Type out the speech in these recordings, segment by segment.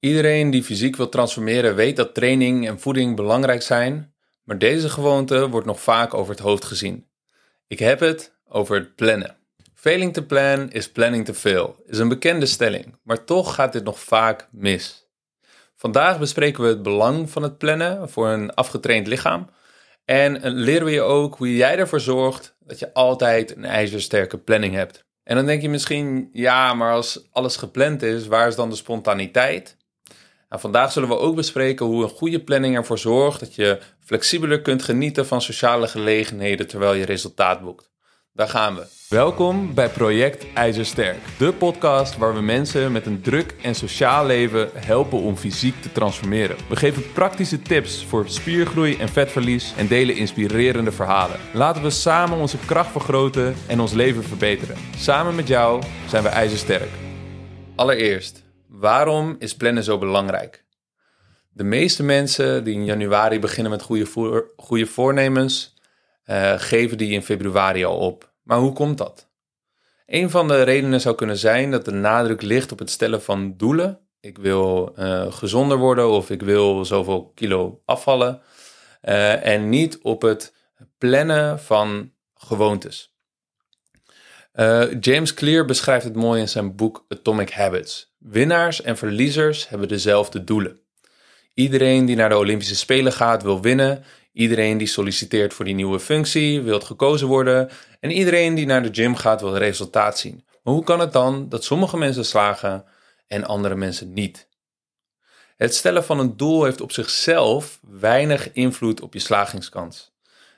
Iedereen die fysiek wil transformeren weet dat training en voeding belangrijk zijn, maar deze gewoonte wordt nog vaak over het hoofd gezien. Ik heb het over het plannen. Failing to plan is planning to fail, is een bekende stelling, maar toch gaat dit nog vaak mis. Vandaag bespreken we het belang van het plannen voor een afgetraind lichaam en leren we je ook hoe jij ervoor zorgt dat je altijd een ijzersterke planning hebt. En dan denk je misschien, ja, maar als alles gepland is, waar is dan de spontaniteit? Nou, vandaag zullen we ook bespreken hoe een goede planning ervoor zorgt dat je flexibeler kunt genieten van sociale gelegenheden terwijl je resultaat boekt. Daar gaan we. Welkom bij Project IJzersterk, de podcast waar we mensen met een druk en sociaal leven helpen om fysiek te transformeren. We geven praktische tips voor spiergroei en vetverlies en delen inspirerende verhalen. Laten we samen onze kracht vergroten en ons leven verbeteren. Samen met jou zijn we IJzersterk. Allereerst, waarom is plannen zo belangrijk? De meeste mensen die in januari beginnen met goede, goede voornemens, uh, geven die in februari al op. Maar hoe komt dat? Een van de redenen zou kunnen zijn dat de nadruk ligt op het stellen van doelen. Ik wil uh, gezonder worden of ik wil zoveel kilo afvallen. Uh, en niet op het plannen van gewoontes. James Clear beschrijft het mooi in zijn boek Atomic Habits. Winnaars en verliezers hebben dezelfde doelen. Iedereen die naar de Olympische Spelen gaat wil winnen. Iedereen die solliciteert voor die nieuwe functie wil gekozen worden. En iedereen die naar de gym gaat wil resultaat zien. Maar hoe kan het dan dat sommige mensen slagen en andere mensen niet? Het stellen van een doel heeft op zichzelf weinig invloed op je slagingskans.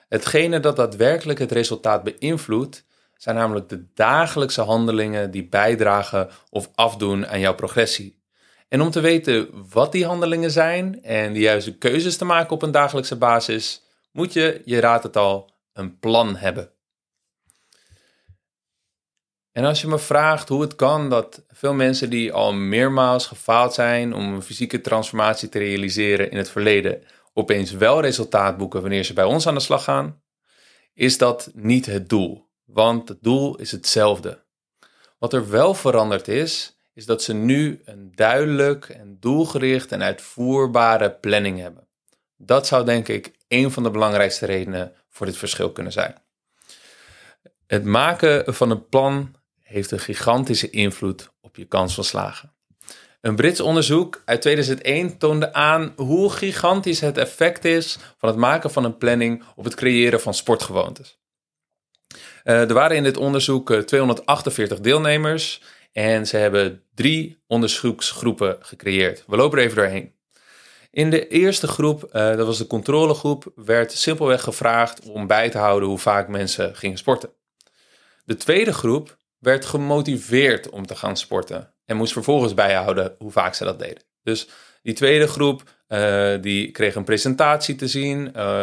Hetgene dat daadwerkelijk het resultaat beïnvloedt, zijn namelijk de dagelijkse handelingen die bijdragen of afdoen aan jouw progressie. En om te weten wat die handelingen zijn en de juiste keuzes te maken op een dagelijkse basis, moet je, je raadt het al, een plan hebben. En als je me vraagt hoe het kan dat veel mensen die al meermaals gefaald zijn om een fysieke transformatie te realiseren in het verleden, opeens wel resultaat boeken wanneer ze bij ons aan de slag gaan, is dat niet het doel. Want het doel is hetzelfde. Wat er wel veranderd is, is dat ze nu een duidelijk en doelgericht en uitvoerbare planning hebben. Dat zou denk ik een van de belangrijkste redenen voor dit verschil kunnen zijn. Het maken van een plan heeft een gigantische invloed op je kans van slagen. Een Brits onderzoek uit 2001 toonde aan hoe gigantisch het effect is van het maken van een planning op het creëren van sportgewoontes. Uh, er waren in dit onderzoek 248 eh, deelnemers en ze hebben drie onderzoeksgroepen gecreëerd. We lopen er even doorheen. In de eerste groep, uh, dat was de controlegroep, werd simpelweg gevraagd om bij te houden hoe vaak mensen gingen sporten. De tweede groep werd gemotiveerd om te gaan sporten en moest vervolgens bijhouden hoe vaak ze dat deden. Dus die tweede groep die kreeg een presentatie te zien, uh,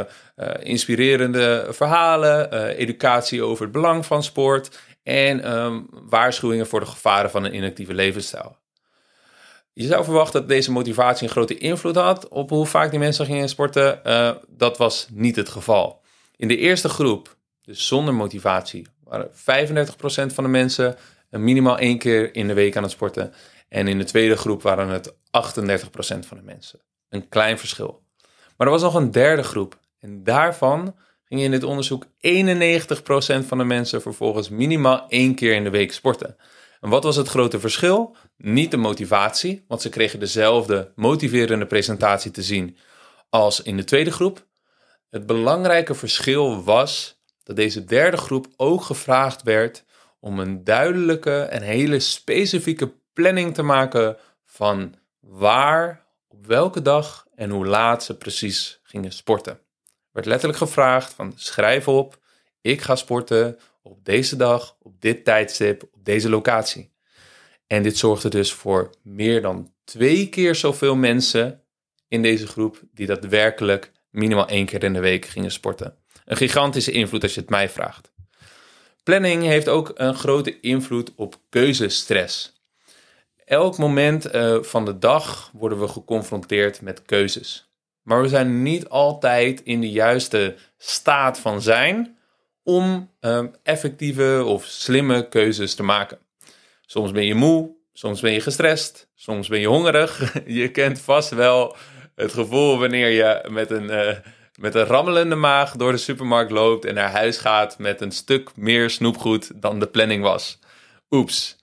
inspirerende verhalen, educatie over het belang van sport en um, waarschuwingen voor de gevaren van een inactieve levensstijl. Je zou verwachten dat deze motivatie een grote invloed had op hoe vaak die mensen gingen sporten. Dat was niet het geval. In de eerste groep, dus zonder motivatie, waren 35% van de mensen minimaal één keer in de week aan het sporten. En in de tweede groep waren het 38% van de mensen. Een klein verschil. Maar er was nog een derde groep. En daarvan ging in dit onderzoek 91% van de mensen vervolgens minimaal één keer in de week sporten. En wat was het grote verschil? Niet de motivatie, want ze kregen dezelfde motiverende presentatie te zien als in de tweede groep. Het belangrijke verschil was dat deze derde groep ook gevraagd werd om een duidelijke en hele specifieke planning te maken van waar, op welke dag en hoe laat ze precies gingen sporten werd letterlijk gevraagd van schrijf op, ik ga sporten op deze dag, op dit tijdstip, op deze locatie. En dit zorgde dus voor meer dan twee keer zoveel mensen in deze groep die daadwerkelijk minimaal één keer in de week gingen sporten. Een gigantische invloed als je het mij vraagt. Planning heeft ook een grote invloed op keuzestress. Elk moment uh, van de dag worden we geconfronteerd met keuzes. Maar we zijn niet altijd in de juiste staat van zijn om um, effectieve of slimme keuzes te maken. Soms ben je moe, Soms ben je gestrest, soms ben je hongerig. Je kent vast wel het gevoel wanneer je met een, uh, met een rammelende maag door de supermarkt loopt en naar huis gaat met een stuk meer snoepgoed dan de planning was. Oeps.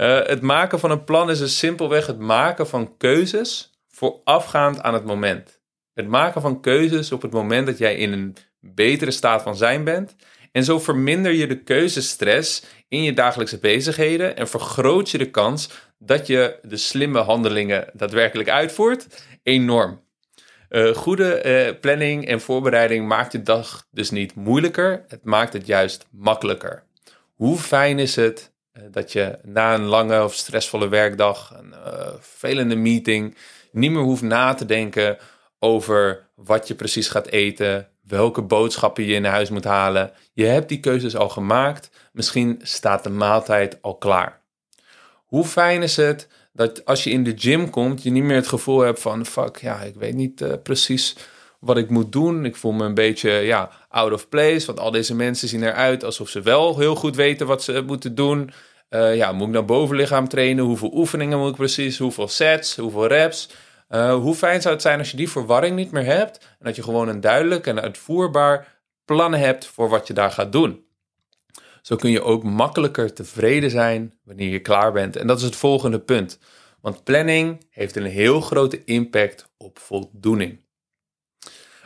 Uh, het maken van een plan is dus simpelweg het maken van keuzes voorafgaand aan het moment. Het maken van keuzes op het moment dat jij in een betere staat van zijn bent. En zo verminder je de keuzestress in je dagelijkse bezigheden en vergroot je de kans dat je de slimme handelingen daadwerkelijk uitvoert enorm. Uh, goede uh, planning en voorbereiding maakt je dag dus niet moeilijker, het maakt het juist makkelijker. Hoe fijn is het dat je na een lange of stressvolle werkdag, een vervelende meeting, niet meer hoeft na te denken over wat je precies gaat eten, welke boodschappen je in huis moet halen. Je hebt die keuzes al gemaakt, misschien staat de maaltijd al klaar. Hoe fijn is het dat als je in de gym komt, je niet meer het gevoel hebt van fuck, ja, ik weet niet uh, precies wat ik moet doen. Ik voel me een beetje ja, out of place, want al deze mensen zien eruit alsof ze wel heel goed weten wat ze moeten doen. Uh, ja, moet ik nou bovenlichaam trainen? Hoeveel oefeningen moet ik precies? Hoeveel sets? Hoeveel reps? Uh, hoe fijn zou het zijn als je die verwarring niet meer hebt en dat je gewoon een duidelijk en uitvoerbaar plan hebt voor wat je daar gaat doen. Zo kun je ook makkelijker tevreden zijn wanneer je klaar bent. En dat is het volgende punt. Want planning heeft een heel grote impact op voldoening.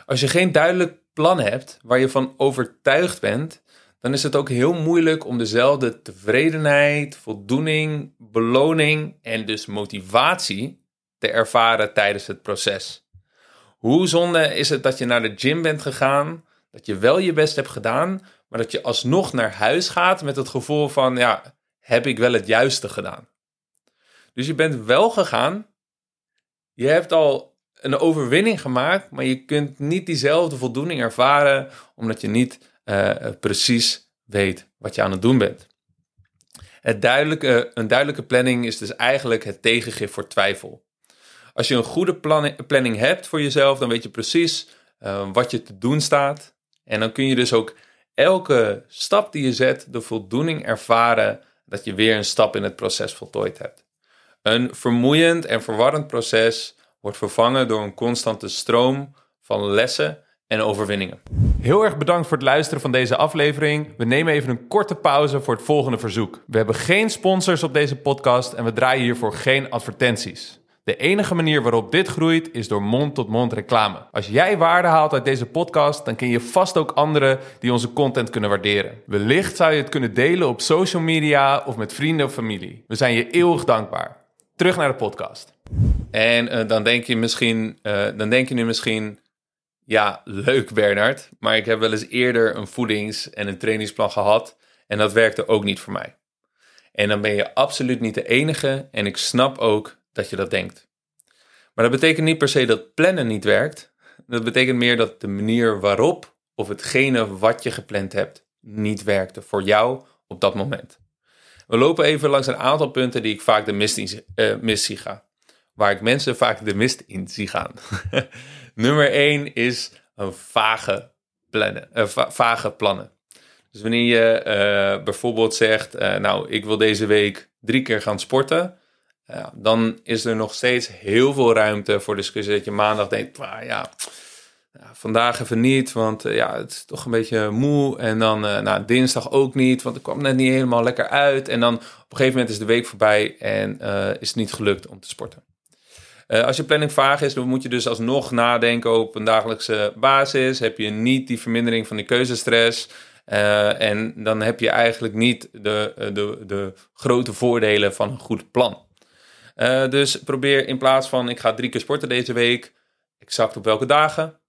Als je geen duidelijk plan hebt waar je van overtuigd bent, dan is het ook heel moeilijk om dezelfde tevredenheid, voldoening, beloning en dus motivatie te ervaren tijdens het proces. Hoe zonde is het dat je naar de gym bent gegaan, dat je wel je best hebt gedaan, maar dat je alsnog naar huis gaat met het gevoel van, ja, heb ik wel het juiste gedaan? Dus je bent wel gegaan, je hebt al een overwinning gemaakt, maar je kunt niet diezelfde voldoening ervaren, omdat je niet uh, precies weet wat je aan het doen bent. Duidelijke, een duidelijke planning is dus eigenlijk het tegengif voor twijfel. Als je een goede planning hebt voor jezelf, dan weet je precies uh, wat je te doen staat. En dan kun je dus ook elke stap die je zet, de voldoening ervaren dat je weer een stap in het proces voltooid hebt. Een vermoeiend en verwarrend proces wordt vervangen door een constante stroom van lessen en overwinningen. Heel erg bedankt voor het luisteren van deze aflevering. We nemen even een korte pauze voor het volgende verzoek. We hebben geen sponsors op deze podcast en we draaien hiervoor geen advertenties. De enige manier waarop dit groeit is door mond-tot-mond reclame. Als jij waarde haalt uit deze podcast, dan ken je vast ook anderen die onze content kunnen waarderen. Wellicht zou je het kunnen delen op social media of met vrienden of familie. We zijn je eeuwig dankbaar. Terug naar de podcast. En uh, dan denk je misschien, uh, dan denk je nu misschien, ja, leuk Bernard, maar ik heb wel eens eerder een voedings- en een trainingsplan gehad en dat werkte ook niet voor mij. En dan ben je absoluut niet de enige en ik snap ook dat je dat denkt. Maar dat betekent niet per se dat plannen niet werkt. Dat betekent meer dat de manier waarop of hetgene wat je gepland hebt niet werkte voor jou op dat moment. We lopen even langs een aantal punten die ik vaak de mist, in, uh, mis zie gaan. Waar ik mensen vaak de mist in zie gaan. Nummer 1 is een vage, plannen, uh, vage plannen. Dus wanneer je uh, bijvoorbeeld zegt, nou ik wil deze week drie keer gaan sporten dan is er nog steeds heel veel ruimte voor discussie. Dat je maandag denkt, ja, vandaag even niet, want ja, het is toch een beetje moe. En dan nou, dinsdag ook niet, want ik kwam net niet helemaal lekker uit. En dan op een gegeven moment is de week voorbij en is het niet gelukt om te sporten. Als je planning vaag is, dan moet je dus alsnog nadenken op een dagelijkse basis. Heb je niet die vermindering van die keuzestress. en dan heb je eigenlijk niet de, de, de grote voordelen van een goed plan. Dus probeer in plaats van ik ga drie keer sporten deze week, exact op welke dagen.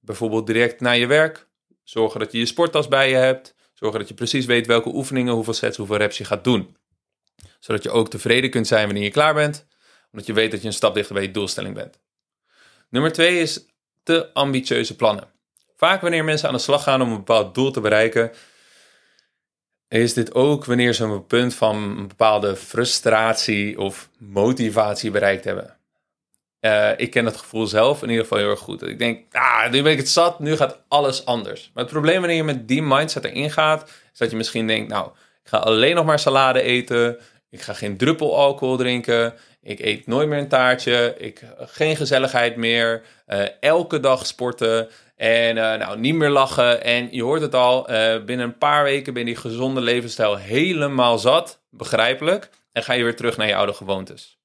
Bijvoorbeeld direct na je werk. Zorgen dat je je sporttas bij je hebt. Zorgen dat je precies weet welke oefeningen, hoeveel sets, hoeveel reps je gaat doen. Zodat je ook tevreden kunt zijn wanneer je klaar bent. Omdat je weet dat je een stap dichter bij je doelstelling bent. Nummer twee is te ambitieuze plannen. Vaak wanneer mensen aan de slag gaan om een bepaald doel te bereiken, is dit ook wanneer ze een punt van een bepaalde frustratie of motivatie bereikt hebben. Uh, ik ken het gevoel zelf in ieder geval heel erg goed. Ik denk, ah, nu ben ik het zat, nu gaat alles anders. Maar het probleem wanneer je met die mindset erin gaat, is dat je misschien denkt, nou, ik ga alleen nog maar salade eten. Ik ga geen druppel alcohol drinken. Ik eet nooit meer een taartje. Ik, geen gezelligheid meer. Uh, elke dag sporten. En uh, nou, niet meer lachen. En je hoort het al, binnen een paar weken ben je die gezonde levensstijl helemaal zat. Begrijpelijk. En ga je weer terug naar je oude gewoontes.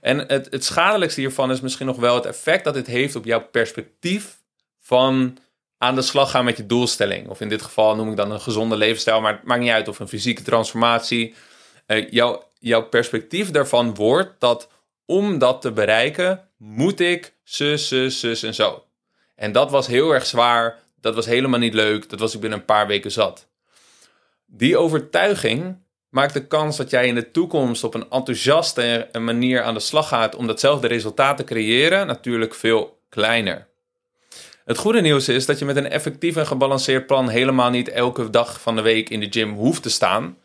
En het, het schadelijkste hiervan is misschien nog wel het effect dat dit heeft op jouw perspectief van aan de slag gaan met je doelstelling. Of in dit geval noem ik dan een gezonde levensstijl, maar het maakt niet uit of een fysieke transformatie. Jouw, jouw perspectief daarvan wordt dat om dat te bereiken, moet ik zus, zus, zus en zo. En dat was heel erg zwaar. Dat was helemaal niet leuk. Dat was ik binnen een paar weken zat. Die overtuiging maakt de kans dat jij in de toekomst op een enthousiaste manier aan de slag gaat om datzelfde resultaat te creëren natuurlijk veel kleiner. Het goede nieuws is dat je met een effectief en gebalanceerd plan helemaal niet elke dag van de week in de gym hoeft te staan.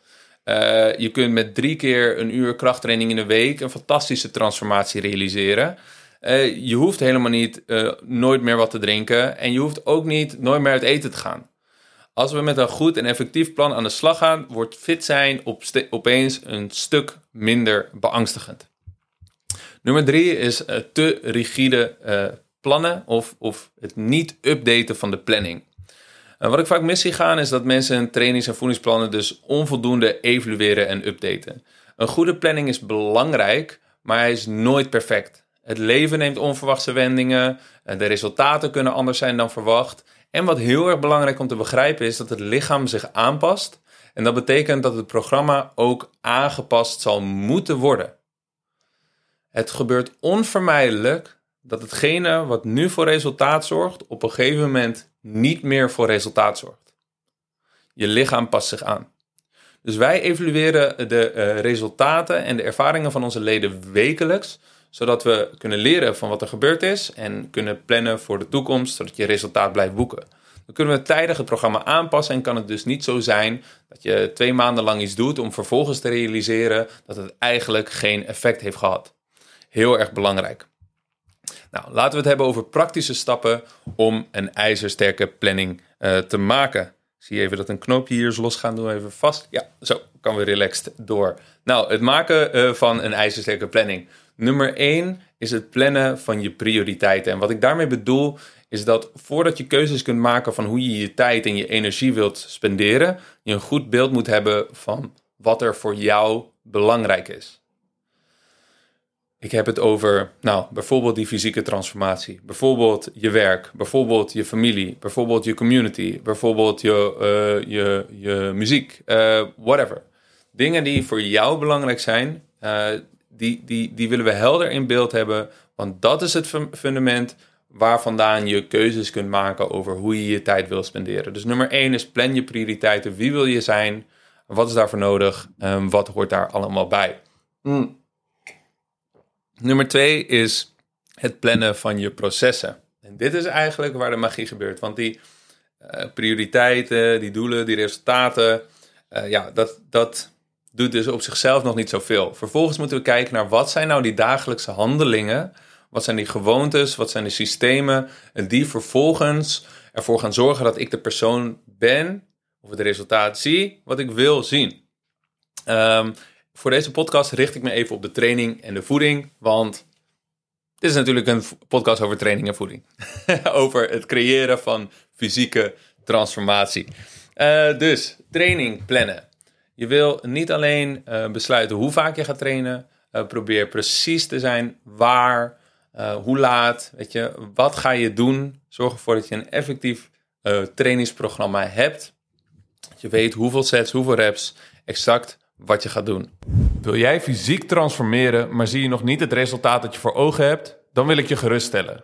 Uh, je kunt met drie keer een uur krachttraining in de week een fantastische transformatie realiseren. Uh, je hoeft helemaal niet uh, nooit meer wat te drinken en je hoeft ook niet nooit meer uit eten te gaan. Als we met een goed en effectief plan aan de slag gaan, wordt fit zijn op opeens een stuk minder beangstigend. Nummer drie is te rigide plannen of, of het niet updaten van de planning. En wat ik vaak mis zie gaan is dat mensen hun trainings- en voedingsplannen dus onvoldoende evalueren en updaten. Een goede planning is belangrijk, maar hij is nooit perfect. Het leven neemt onverwachte wendingen, de resultaten kunnen anders zijn dan verwacht. En wat heel erg belangrijk om te begrijpen is dat het lichaam zich aanpast. En dat betekent dat het programma ook aangepast zal moeten worden. Het gebeurt onvermijdelijk dat hetgene wat nu voor resultaat zorgt, op een gegeven moment niet meer voor resultaat zorgt. Je lichaam past zich aan. Dus wij evalueren de uh, resultaten en de ervaringen van onze leden wekelijks, zodat we kunnen leren van wat er gebeurd is en kunnen plannen voor de toekomst, zodat je resultaat blijft boeken. Dan kunnen we tijdig het programma aanpassen en kan het dus niet zo zijn dat je twee maanden lang iets doet om vervolgens te realiseren dat het eigenlijk geen effect heeft gehad. Heel erg belangrijk. Nou, laten we het hebben over praktische stappen om een ijzersterke planning uh, te maken. Zie even dat een knoopje hier is losgaan. Doe even vast. Ja, zo kan we relaxed door. Nou, het maken uh, van een ijzersterke planning. Nummer 1 is het plannen van je prioriteiten. En wat ik daarmee bedoel is dat voordat je keuzes kunt maken van hoe je je tijd en je energie wilt spenderen, je een goed beeld moet hebben van wat er voor jou belangrijk is. Ik heb het over, nou, bijvoorbeeld die fysieke transformatie, bijvoorbeeld je werk, bijvoorbeeld je familie, bijvoorbeeld je community, bijvoorbeeld je, uh, je, je muziek, uh, whatever. Dingen die voor jou belangrijk zijn, uh, die, die, die willen we helder in beeld hebben, want dat is het fundament waar vandaan je keuzes kunt maken over hoe je je tijd wil spenderen. Dus nummer één is plan je prioriteiten. Wie wil je zijn? Wat is daarvoor nodig? Um, wat hoort daar allemaal bij? Mm. Nummer twee is het plannen van je processen. En dit is eigenlijk waar de magie gebeurt. Want die uh, prioriteiten, die doelen, die resultaten, uh, ja, dat, dat doet dus op zichzelf nog niet zoveel. Vervolgens moeten we kijken naar wat zijn nou die dagelijkse handelingen, wat zijn die gewoontes, wat zijn de systemen, en die vervolgens ervoor gaan zorgen dat ik de persoon ben, of het resultaat zie, wat ik wil zien. Um, voor deze podcast richt ik me even op de training en de voeding, want dit is natuurlijk een podcast over training en voeding. over het creëren van fysieke transformatie. Uh, dus training plannen. Je wil niet alleen uh, besluiten hoe vaak je gaat trainen. Uh, probeer precies te zijn waar, hoe laat, weet je, wat ga je doen. Zorg ervoor dat je een effectief trainingsprogramma hebt. Dat je weet hoeveel sets, hoeveel reps, exact wat je gaat doen. Wil jij fysiek transformeren, maar zie je nog niet het resultaat dat je voor ogen hebt? Dan wil ik je geruststellen.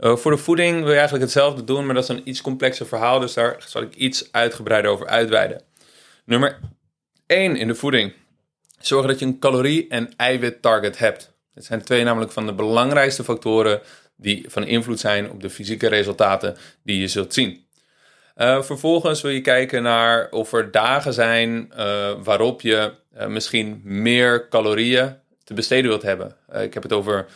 Uh, voor de voeding wil je eigenlijk hetzelfde doen, maar dat is een iets complexer verhaal, dus daar zal ik iets uitgebreider over uitweiden. Nummer 1 in de voeding. Zorg dat je een calorie- en eiwit-target hebt. Het zijn twee namelijk van de belangrijkste factoren die van invloed zijn op de fysieke resultaten die je zult zien. Uh, vervolgens wil je kijken naar of er dagen zijn uh, waarop je misschien meer calorieën te besteden wilt hebben. ik heb het over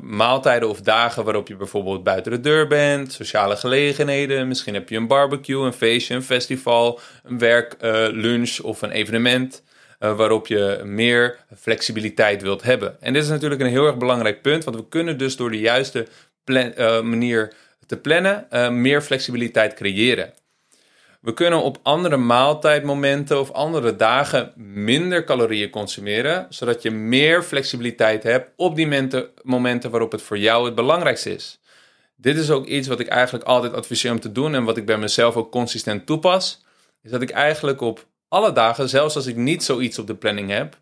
maaltijden of dagen waarop je bijvoorbeeld buiten de deur bent, sociale gelegenheden. Misschien heb je een barbecue, een feestje, een festival, een werklunch of een evenement. waarop je meer flexibiliteit wilt hebben. En dit is natuurlijk een heel erg belangrijk punt, want we kunnen dus door de juiste manier te plannen, meer flexibiliteit creëren. We kunnen op andere maaltijdmomenten of andere dagen minder calorieën consumeren, zodat je meer flexibiliteit hebt op die momenten waarop het voor jou het belangrijkste is. Dit is ook iets wat ik eigenlijk altijd adviseer om te doen en wat ik bij mezelf ook consistent toepas. Is dat ik eigenlijk op alle dagen, zelfs als ik niet zoiets op de planning heb,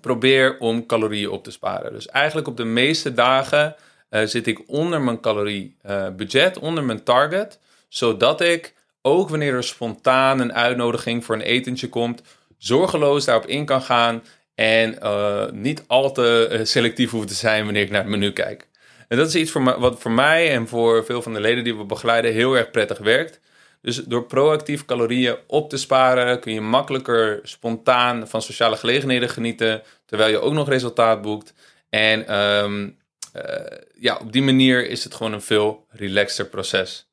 probeer om calorieën op te sparen. Dus eigenlijk op de meeste dagen uh, zit ik onder mijn caloriebudget, onder mijn target, zodat ik ook wanneer er spontaan een uitnodiging voor een etentje komt, zorgeloos daarop in kan gaan en uh, niet al te selectief hoef te zijn wanneer ik naar het menu kijk. En dat is iets voor wat voor mij en voor veel van de leden die we begeleiden heel erg prettig werkt. Dus door proactief calorieën op te sparen kun je makkelijker spontaan van sociale gelegenheden genieten, terwijl je ook nog resultaat boekt. En um, uh, ja, op die manier is het gewoon een veel relaxter proces.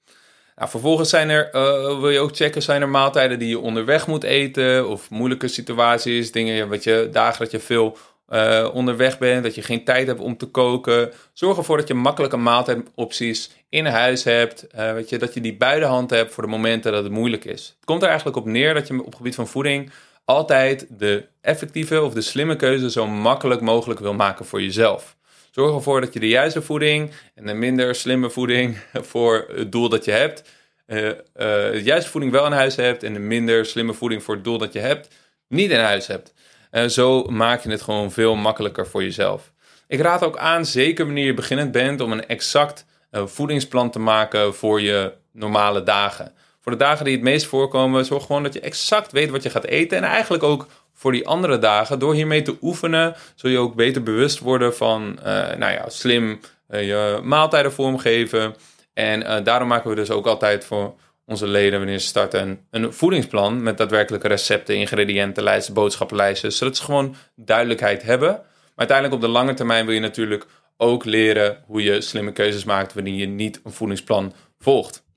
Vervolgens zijn er, uh, wil je ook checken, zijn er maaltijden die je onderweg moet eten of moeilijke situaties, dingen wat je, dagen dat je veel uh, onderweg bent, dat je geen tijd hebt om te koken. Zorg ervoor dat je makkelijke maaltijdopties in huis hebt, uh, weet je, dat je die bij de hand hebt voor de momenten dat het moeilijk is. Het komt er eigenlijk op neer dat je op gebied van voeding altijd de effectieve of de slimme keuze zo makkelijk mogelijk wil maken voor jezelf. Zorg ervoor dat je de juiste voeding en de minder slimme voeding voor het doel dat je hebt. Uh, uh, de juiste voeding wel in huis hebt en de minder slimme voeding voor het doel dat je hebt niet in huis hebt. Uh, zo maak je het gewoon veel makkelijker voor jezelf. Ik raad ook aan, zeker wanneer je beginnend bent, om een exact voedingsplan te maken voor je normale dagen. Voor de dagen die het meest voorkomen, zorg gewoon dat je exact weet wat je gaat eten en eigenlijk ook voor die andere dagen. Door hiermee te oefenen, zul je ook beter bewust worden van, uh, nou ja, slim uh, je maaltijden vormgeven. En uh, daarom maken we dus ook altijd voor onze leden, wanneer ze starten, een, voedingsplan met daadwerkelijke recepten, ingrediëntenlijsten, boodschappenlijsten, zodat ze gewoon duidelijkheid hebben. Maar uiteindelijk op de lange termijn wil je natuurlijk ook leren hoe je slimme keuzes maakt wanneer je niet een voedingsplan volgt.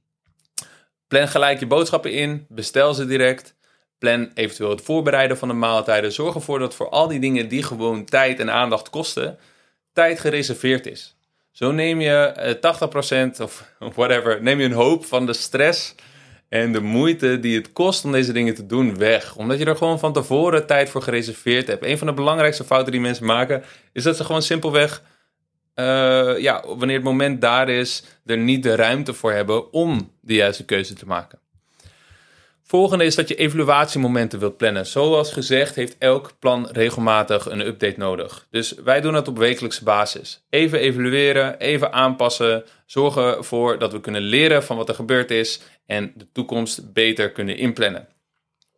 Plan gelijk je boodschappen in, bestel ze direct. Plan eventueel het voorbereiden van de maaltijden. Zorg ervoor dat voor al die dingen die gewoon tijd en aandacht kosten, tijd gereserveerd is. Zo neem je 80% eh, of whatever, neem je een hoop van de stress en de moeite die het kost om deze dingen te doen weg. Omdat je er gewoon van tevoren tijd voor gereserveerd hebt. Een van de belangrijkste fouten die mensen maken, is dat ze gewoon simpelweg, uh, ja, wanneer het moment daar is, er niet de ruimte voor hebben om de juiste keuze te maken. Volgende is dat je evaluatiemomenten wilt plannen. Zoals gezegd heeft elk plan regelmatig een update nodig. Dus wij doen dat op wekelijkse basis. Even evalueren, even aanpassen, zorgen ervoor dat we kunnen leren van wat er gebeurd is en de toekomst beter kunnen inplannen.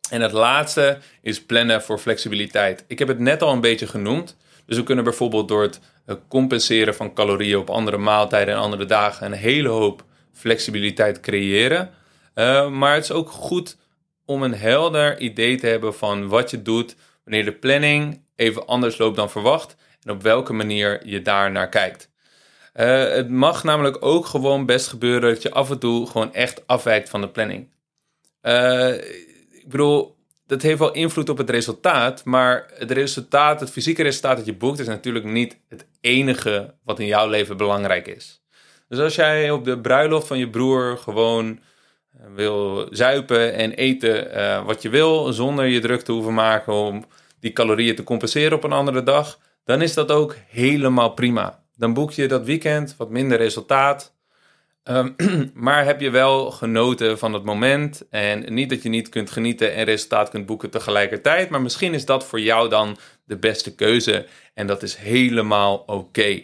En het laatste is plannen voor flexibiliteit. Ik heb het net al een beetje genoemd. Dus we kunnen bijvoorbeeld door het eh, compenseren van calorieën op andere maaltijden en andere dagen een hele hoop flexibiliteit creëren. Uh, maar het is ook goed om een helder idee te hebben van wat je doet wanneer de planning even anders loopt dan verwacht en op welke manier je daar naar kijkt. Uh, het mag namelijk ook gewoon best gebeuren dat je af en toe gewoon echt afwijkt van de planning. Uh, ik bedoel, dat heeft wel invloed op het resultaat, maar het resultaat, het fysieke resultaat dat je boekt, is natuurlijk niet het enige wat in jouw leven belangrijk is. Dus als jij op de bruiloft van je broer gewoon wil zuipen en eten uh, wat je wil, zonder je druk te hoeven maken om die calorieën te compenseren op een andere dag, dan is dat ook helemaal prima. Dan boek je dat weekend wat minder resultaat. Um, maar heb je wel genoten van het moment en niet dat je niet kunt genieten en resultaat kunt boeken tegelijkertijd, maar misschien is dat voor jou dan de beste keuze en dat is helemaal oké.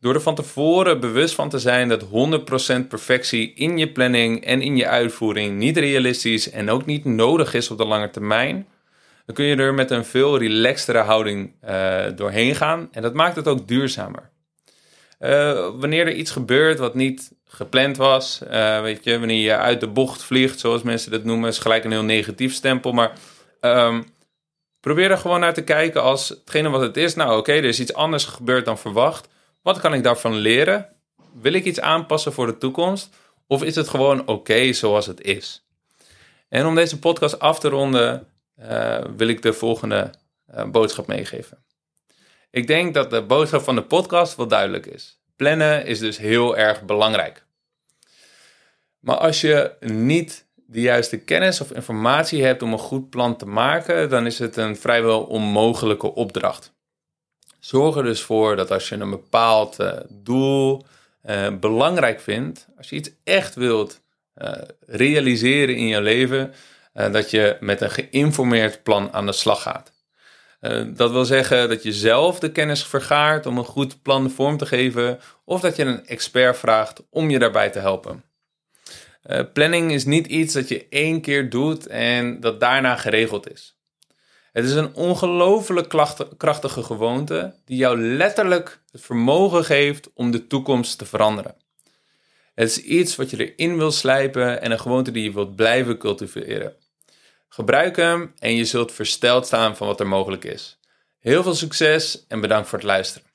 Door er van tevoren bewust van te zijn dat 100% perfectie in je planning en in je uitvoering niet realistisch en ook niet nodig is op de lange termijn, dan kun je er met een veel relaxtere houding uh, doorheen gaan. En dat maakt het ook duurzamer. Uh, wanneer er iets gebeurt wat niet gepland was, uh, weet je, wanneer je uit de bocht vliegt, zoals mensen dat noemen, is gelijk een heel negatief stempel. Maar um, probeer er gewoon naar te kijken als hetgene wat het is. Nou, oké, er is iets anders gebeurd dan verwacht. Wat kan ik daarvan leren? Wil ik iets aanpassen voor de toekomst? Of is het gewoon oké zoals het is? En om deze podcast af te ronden, uh, wil ik de volgende uh, boodschap meegeven. Ik denk dat de boodschap van de podcast wel duidelijk is. Plannen is dus heel erg belangrijk. Maar als je niet de juiste kennis of informatie hebt om een goed plan te maken, dan is het een vrijwel onmogelijke opdracht. Zorg er dus voor dat als je een bepaald uh, doel uh, belangrijk vindt, als je iets echt wilt uh, realiseren in je leven, dat je met een geïnformeerd plan aan de slag gaat. Dat wil zeggen dat je zelf de kennis vergaart om een goed plan vorm te geven, of dat je een expert vraagt om je daarbij te helpen. Uh, planning is niet iets dat je één keer doet en dat daarna geregeld is. Het is een ongelooflijk krachtige gewoonte die jou letterlijk het vermogen geeft om de toekomst te veranderen. Het is iets wat je erin wil slijpen en een gewoonte die je wilt blijven cultiveren. Gebruik hem en je zult versteld staan van wat er mogelijk is. Heel veel succes en bedankt voor het luisteren.